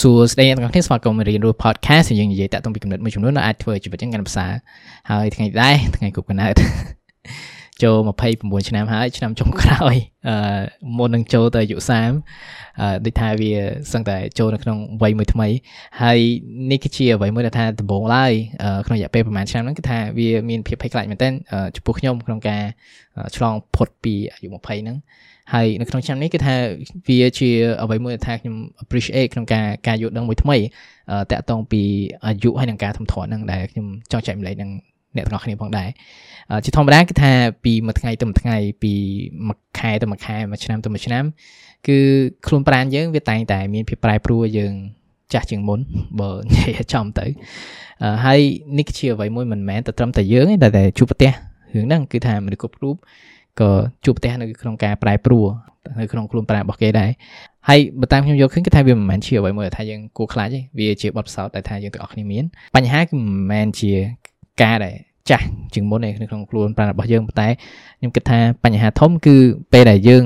សួស្តីអ្នកទាំងអស់គ្នាស្វាគមន៍មករៀនរស់ podcast យើងនិយាយតាក់ទងពីកំណត់មួយចំនួនដែលអាចធ្វើជីវិតយើងកាន់តែប្រសើរហើយថ្ងៃនេះថ្ងៃគប់កណើតចូល29ឆ្នាំហើយឆ្នាំចុងក្រោយអឺមុននឹងចូលទៅអាយុ30អឺដូចថាវាសឹងតែចូលនៅក្នុងវ័យមួយថ្មីហើយនេះគឺជាអ្វីមួយដែលថាដំបូងឡើយក្នុងរយៈពេលប្រហែលឆ្នាំហ្នឹងគឺថាវាមានភាពភ័យខ្លាចមែនទែនចំពោះខ្ញុំក្នុងការឆ្លងផុតពីអាយុ20ហ្នឹង ហើយនៅក្នុងឆ្នាំនេះគឺថាវាជាអ្វីមួយថាខ្ញុំ appreciate ក្នុងការការយល់ដឹងមួយថ្មីតាក់ទងពីអាយុហើយនឹងការធំធាត់ហ្នឹងដែលខ្ញុំចង់ចែកម្លែកនឹងអ្នកទាំងអស់គ្នាផងដែរជាធម្មតាគឺថាពីមួយថ្ងៃទៅមួយថ្ងៃពីមួយខែទៅមួយខែមួយឆ្នាំទៅមួយឆ្នាំ គឺខ្លួនប្រាណយើងវាតែងតែមានភាពប្រែប្រួលយើងចាស់ជាងមុនបើនិយាយចំទៅហើយនេះគឺជាអ្វីមួយមិនមែនតែត្រឹមតែយើងទេតែជួបប្រទះរឿងហ្នឹងគឺថាមនុស្សគ្រប់រូប ក៏ជួបប្រទះនៅក្នុងការប្រែប្រួលនៅក្នុងខ្លួនប្រាណរបស់គេដែរហើយបើតាមខ្ញុំយកឃើញគឺថាវាមិនមែនជាអ្វីមួយដែលថាយើងគួរខ្លាចទេវាជាបទពិសោធន៍ដែលថាយើងទាំងអស់គ្នាមានបញ្ហាគឺមិនមែនជាការដែលចាស់ជាងមុនទេនៅក្នុងខ្លួនប្រាណរបស់យើងប៉ុន្តែខ្ញុំគិតថាបញ្ហាធំគឺពេលដែលយើង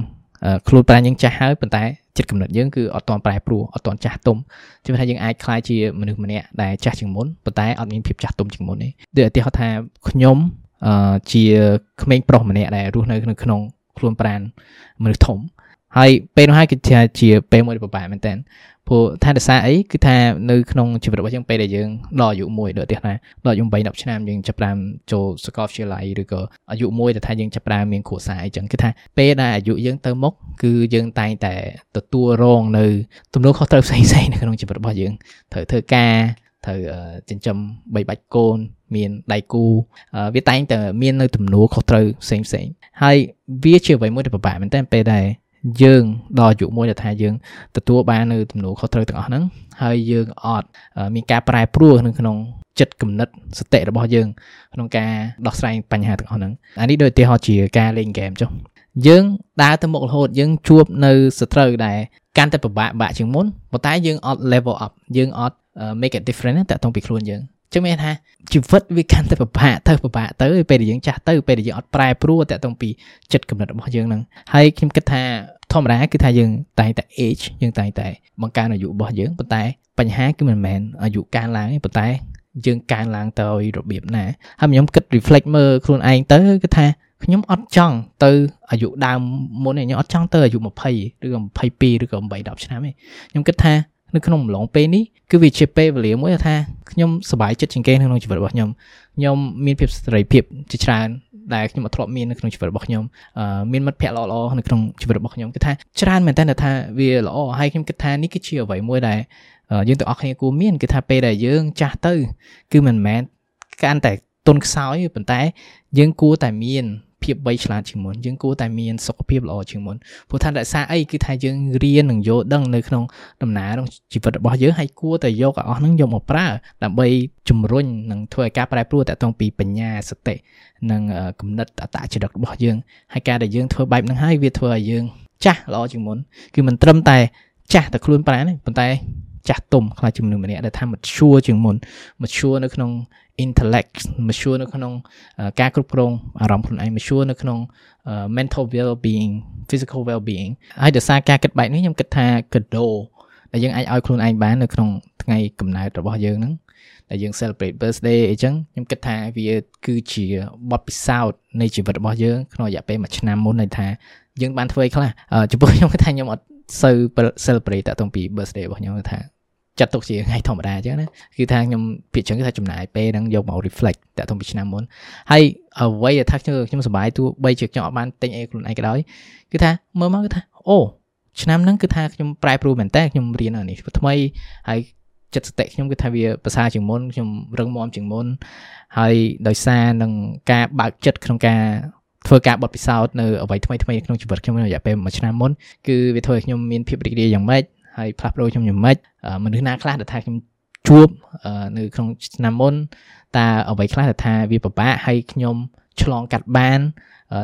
ខ្លួនប្រាណយើងចាស់ហើយប៉ុន្តែចិត្តគំនិតយើងគឺអត់ទាន់ប្រែប្រួលអត់ទាន់ចាស់ទុំជឿថាយើងអាចខ្លាយជាមនុស្សម្នាក់ដែលចាស់ជាងមុនប៉ុន្តែអត់មានភាពចាស់ទុំជាងមុនទេដូចឧទាហរណ៍ថាខ្ញុំ ជាក្មេងប្រុសម្នាក់ដែលរស់នៅក្នុងខ្លួនប្រាណមនុស្សធំហើយពេលនោះហើយគឺជាជាពេលមួយដែលពិបាកមែនតើព្រោះថាដោយសារអីគឺថានៅក្នុងជីវិតរបស់យើងពេលដែលយើងដល់អាយុមួយដូចទៀតណាដល់អាយុ8 10ឆ្នាំយើងចាប់ផ្ដើមចូលសាកលវិទ្យាល័យឬក៏អាយុមួយដែលថាយើងចាប់ផ្ដើមមានគ្រួសារអីចឹងគឺថាពេលដែលអាយុយើងទៅមុខគឺយើងតែងតែទទួលរងនៅទំនួលខុសត្រូវផ្សេងៗនៅក្នុងជីវិតរបស់យើងត្រូវធ្វើការ ត្រូវចិញ្ចឹមបីបាច់កូន មានដៃគូវាតែងតែមាននៅទំនួលខុសត្រូវផ្សេងផ្សេងហើយវាជាអ្វីមួយដែលពិបាកមែនតើពេលដែលយើងដល់អាយុមួយដែលថាយើងទទួលបាននៅទំនួលខុសត្រូវទាំងអស់ហ្នឹងហើយយើងអត់មានការប្រែប្រួលនៅក្នុងចិត្តគំនិតសតិរបស់យើងក្នុងការដោះស្រាយបញ្ហាទាំងអស់ហ្នឹងអានេះដូចឧទាហរណ៍ជាការលេងហ្គេមចុះយើងដើរទៅមុខរហូតយើងជួបនៅសត្រូវដែលកាន់តែពិបាកបាក់ជាងមុនប៉ុន្តែយើងអត់ level up យើងអត់ make it different តាក់ទងពីខ្លួនយើងចឹងមានថាជីវិតវាកាន់តែពិបាកទៅពិបាកទៅពេលដែលយើងចាស់ទៅពេលដែលយើងអត់ប្រែប្រួលតាក់ទងពីចិត្តគំនិតរបស់យើងហ្នឹងហើយខ្ញុំគិតថាធម្មតាគឺថាយើងតែងតែ age យើងតែងតែបង្កើនអាយុរបស់យើងប៉ុន្តែបញ្ហាគឺមិនមែនអាយុកើនឡើងទេប៉ុន្តែយើងកើនឡើងទៅឲ្យរបៀបណាហើយខ្ញុំគិត reflect មើលខ្លួនឯងទៅគឺថាខ្ញុំអត់ចង់ទៅអាយុដើមមុនទេខ្ញុំអត់ចង់ទៅអាយុ20ឬក៏22ឬក៏8 10ឆ្នាំទេខ្ញុំគិតថា នៅក្នុងអំឡុងពេលនេះគឺវាជាពេលវេលាមួយថាខ្ញុំសប្បាយចិត្តជាងគេក្នុងជីវិតរបស់ខ្ញុំខ្ញុំមានភាពសេរីភាពជាច្រើនដែលខ្ញុំអត់ធ្លាប់មាននៅក្នុងជីវិតរបស់ខ្ញុំមានមិត្តភ័ក្តិល្អៗនៅក្នុងជីវិតរបស់ខ្ញុំគឺថាច្រើនមែនតើថាវាល្អហើយខ្ញុំគិតថានេះគឺជាអ្វីមួយដែលយើងទាំងអស់គ្នាគួរមានគឺថាពេលដែលយើងចាស់ទៅ គឺមិនមែនកាន់តែទុនខ្សោយប៉ុន្តែយើងគួរតែមាន ភាពវៃឆ្លាតជាងមុនយើងគួរតែមានសុខភាពល្អជាងមុនព្រោះថាដោយសារអីគឺថាយើងរៀននិងយល់ដឹងនៅក្នុងដំណើរក្នុងជីវិតរបស់យើងហើយគួរតែយកឲ្យអស់ហ្នឹងយកមកប្រើដើម្បីជំរុញនិងធ្វើឲ្យការប្រែប្រួលតាក់ទងពីបញ្ញាសតិនិងគំនិតអតចរិតរបស់យើងហើយការដែលយើងធ្វើបែបហ្នឹងហើយវាធ្វើឲ្យយើងចាស់ល្អជាងមុនគឺមិនត្រឹមតែចាស់តែខ្លួនប្រាណទេប៉ុន្តែ ចាស់ទុំខ្លាចជាមនុស្សម្នាក់ដែលថា mature ជាងមុន mature នៅក្នុង intellect mature នៅក្នុងការគ្រប់គ្រងអារម្មណ៍ខ្លួនឯង mature នៅក្នុង mental well being physical well being ហើយដោយសារការគិតបែបនេះខ្ញុំគិតថាកដោដែលយើងអាចឲ្យខ្លួនឯងបាននៅក្នុងថ្ងៃកំណើតរបស់យើងហ្នឹងដែលយើង celebrate birthday អីចឹងខ្ញុំគិតថាវាគឺជាបទពិសោធន៍នៃជីវិតរបស់យើងក្នុងរយៈពេល1ឆ្នាំមុនន័យថាយើងបានធ្វើអីខ្លះចំពោះខ្ញុំគិតថាខ្ញុំអត់សូវ celebrate តាក់ទងពី birthday របស់ខ្ញុំថា ចាត់ទុកជាថ្ងៃធម្មតាអញ្ចឹងណាគឺថាខ្ញុំភាគច្រើនគឺថាចំណាយពេលហ្នឹងយកមក reflect តាក់ទងពីឆ្នាំមុនហើយអ្វីដែលថាខ្ញុំខ្ញុំសប្បាយទោះបីជាខ្ញុំអត់បានទិញអីខ្លួនឯងក៏ដោយគឺថាមើលមកគឺថាអូឆ្នាំហ្នឹងគឺថាខ្ញុំប្រែប្រួលមែនតើខ្ញុំរៀនអានេះថ្មីហើយចិត្តសតិខ្ញុំគឺថាវាប្រសើរជាងមុនខ្ញុំរឹងមាំជាងមុនហើយដោយសារនឹងការបើកចិត្តក្នុងការធ្វើការបត់ពិសោធន៍នៅអ្វីថ្មីថ្មីក្នុងជីវិតខ្ញុំនៅរយៈពេលមួយឆ្នាំមុនគឺវាធ្វើឲ្យខ្ញុំមានភាពរីករាយយ៉ាងម៉េច ហើយផ្លាស់ប្ដូរខ្ញុំយ៉ាងម៉េចមនុស្សណាខ្លះដែលថាខ្ញុំជួបនៅក្នុងឆ្នាំមុនតើអ្វីខ្លះដែលថាវាពិបាកហើយខ្ញុំឆ្លងកាត់បាន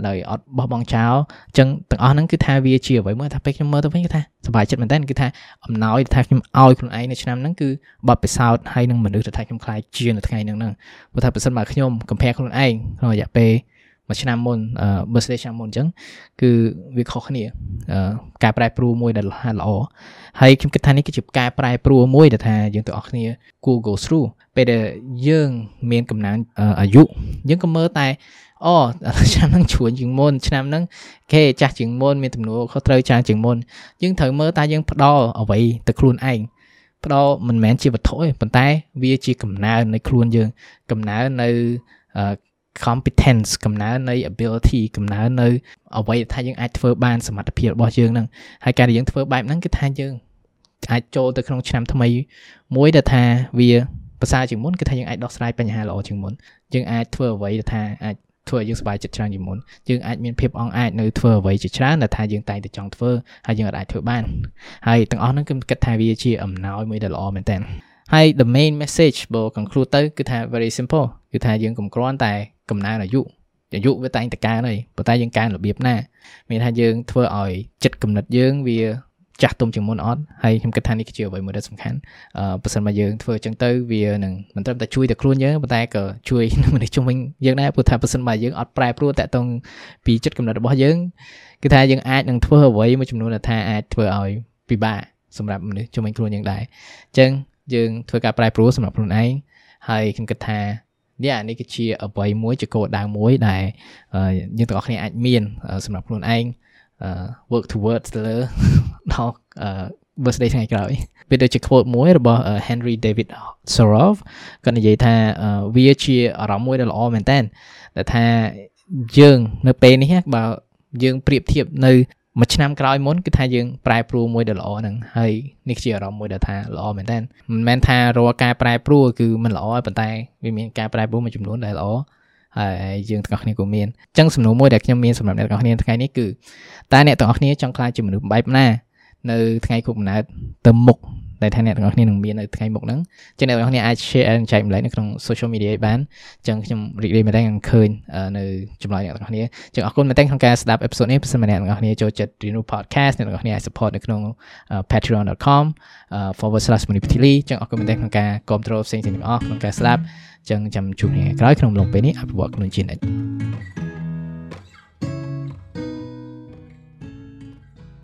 ដោយអត់បោះបង់ចោលអញ្ចឹងទាំងអស់ហ្នឹងគឺថាវាជាអ្វីមួយថាពេលខ្ញុំមើលទៅវិញគឺថាសប្បាយចិត្តមែនតើគឺថាអំណោយថាខ្ញុំឲ្យខ្លួនឯងនៅឆ្នាំហ្នឹងគឺបទពិសោធន៍ហើយនឹងមនុស្សដែលថាខ្ញុំខ្លាចជានៅថ្ងៃហ្នឹងហ្នឹងព្រោះថាប្រសិនបើខ្ញុំកំភែខ្លួនឯងក្នុងរយៈពេល មួយឆ្នាំមុន birthday ឆ្នាំមុនអញ្ចឹងគឺវាខុសគ្នាការប្រែប្រួលមួយដែលល្អហើយខ្ញុំគិតថានេះគឺជាការប្រែប្រួលមួយដែលថាយើងទាំងអស់គ្នាគួរ go through ពេលដែលយើងមានកំណើនអាយុយើងក៏មើលតែអូឆ្នាំហ្នឹងជ្រួញជាងមុនឆ្នាំហ្នឹងគេចាស់ជាងមុនមានទំនួលខុសត្រូវច្រើនជាងមុនយើងត្រូវមើលតែយើងផ្ដល់អ្វីទៅខ្លួនឯងផ្ដល់មិនមែនជាវត្ថុទេប៉ុន្តែវាជាកំណើននៃខ្លួនយើងកំណើននៅ competence កំណើននៃ ability កំណើននៅអ្វីថាយើងអាចធ្វើបានសមត្ថភាពរបស់យើងហ្នឹងហើយការដែលយើងធ្វើបែបហ្នឹងគឺថាយើងអាចចូលទៅក្នុងឆ្នាំថ្មីមួយដែលថាវាប្រសើរជាងមុនគឺថាយើងអាចដោះស្រាយបញ្ហាល្អជាងមុនយើងអាចធ្វើអ្វីដែលថាអាចធ្វើឲ្យយើងសប្បាយចិត្តច្រើនជាងមុនយើងអាចមានភាពអង់អាចនៅធ្វើអ្វីជាច្រើនដែលថាយើងតែងតែចង់ធ្វើហើយយើងអាចធ្វើបានហើយទាំងអស់ហ្នឹងគឺគិតថាវាជាអំណោយមួយដែលល្អមែនតើ ហើយ the main message បើ conclude ទៅគឺថា very simple គឺថាយើងកុំគ្រាន់តែកំណើនអាយុអាយុវាតែងតែកើនហើយប៉ុន្តែយើងកើនរបៀបណាមានថាយើងធ្វើឲ្យចិត្តគំនិតយើងវាចាស់ទុំជាងមុនអត់ហើយខ្ញុំគិតថានេះគឺជាអ្វីមួយដែលសំខាន់អឺបើសិនមកយើងធ្វើអញ្ចឹងទៅវានឹងមិនត្រឹមតែជួយតែខ្លួនយើងប៉ុន្តែក៏ជួយមនុស្សជុំវិញយើងដែរព្រោះថាបើសិនមកយើងអត់ប្រែប្រួលតាក់ទងពីចិត្តគំនិតរបស់យើងគឺថាយើងអាចនឹងធ្វើអ្វីមួយចំនួនដែលថាអាចធ្វើឲ្យពិបាកសម្រាប់មនុស្សជុំវិញខ្លួនយើងដែរអញ្ចឹង យើងធ្វើការប្រែប្រួលសម្រាប់ខ្លួនឯងហើយខ្ញុំគិតថានេះអានេះគឺជាអ្វីមួយជាគោលដៅមួយដែលយើងទាំងអស់គ្នាអាចមានសម្រាប់ខ្លួនឯង work towards ទៅលើដល់ birthday ថ្ងៃក្រោយវាដូចជា quote មួយរបស់ Henry David Thoreau គាត់និយាយថាវាជាអារម្មណ៍មួយដែលល្អមែនតើដែលថាយើងនៅពេលនេះបើយើងប្រៀបធៀបនៅ មួយឆ្នាំក្រោយមុនគឺថាយើងប្រែប្រួលមួយដែលល្អហ្នឹងហើយនេះជាអារម្មណ៍មួយដែលថាល្អមែនតើមិនមែនថារាល់ការប្រែប្រួលគឺមិនល្អទេប៉ុន្តែវាមានការប្រែប្រួលមួយចំនួនដែលល្អហើយយើងទាំងអស់គ្នាក៏មានអញ្ចឹងសំណួរមួយដែលខ្ញុំមានសម្រាប់អ្នកទាំងអស់គ្នាថ្ងៃនេះគឺតើអ្នកទាំងអស់គ្នាចង់ខ្លាចជាមនុស្សបែបណានៅថ្ងៃខួបកំណើតទៅមុខ ដែលថាអ្នកទាំងអស់គ្នានឹងមាននៅថ្ងៃមុខហ្នឹងចឹងអ្នកទាំងអស់គ្នាអាច share ចែកម្លែកនៅក្នុង social media បានចឹងខ្ញុំរីករាយមែនតើឃើញនៅចម្លើយអ្នកទាំងអស់គ្នាចឹងអរគុណមែនតើក្នុងការស្ដាប់ episode នេះបើសិនមកអ្នកទាំងអស់គ្នាចូលចិត្ត Reno podcast អ្នកទាំងអស់គ្នាអាច support នៅក្នុង patreon.com/monipatili ចឹងអរគុណមែនតើក្នុងការគ្រប់គ្រងផ្សេងៗទាំងអស់ក្នុងការស្ដាប់ចឹងចាំជួបគ្នាក្រោយក្នុងអំឡុងពេលនេះអភិវឌ្ឍខ្លួនជានិច្ច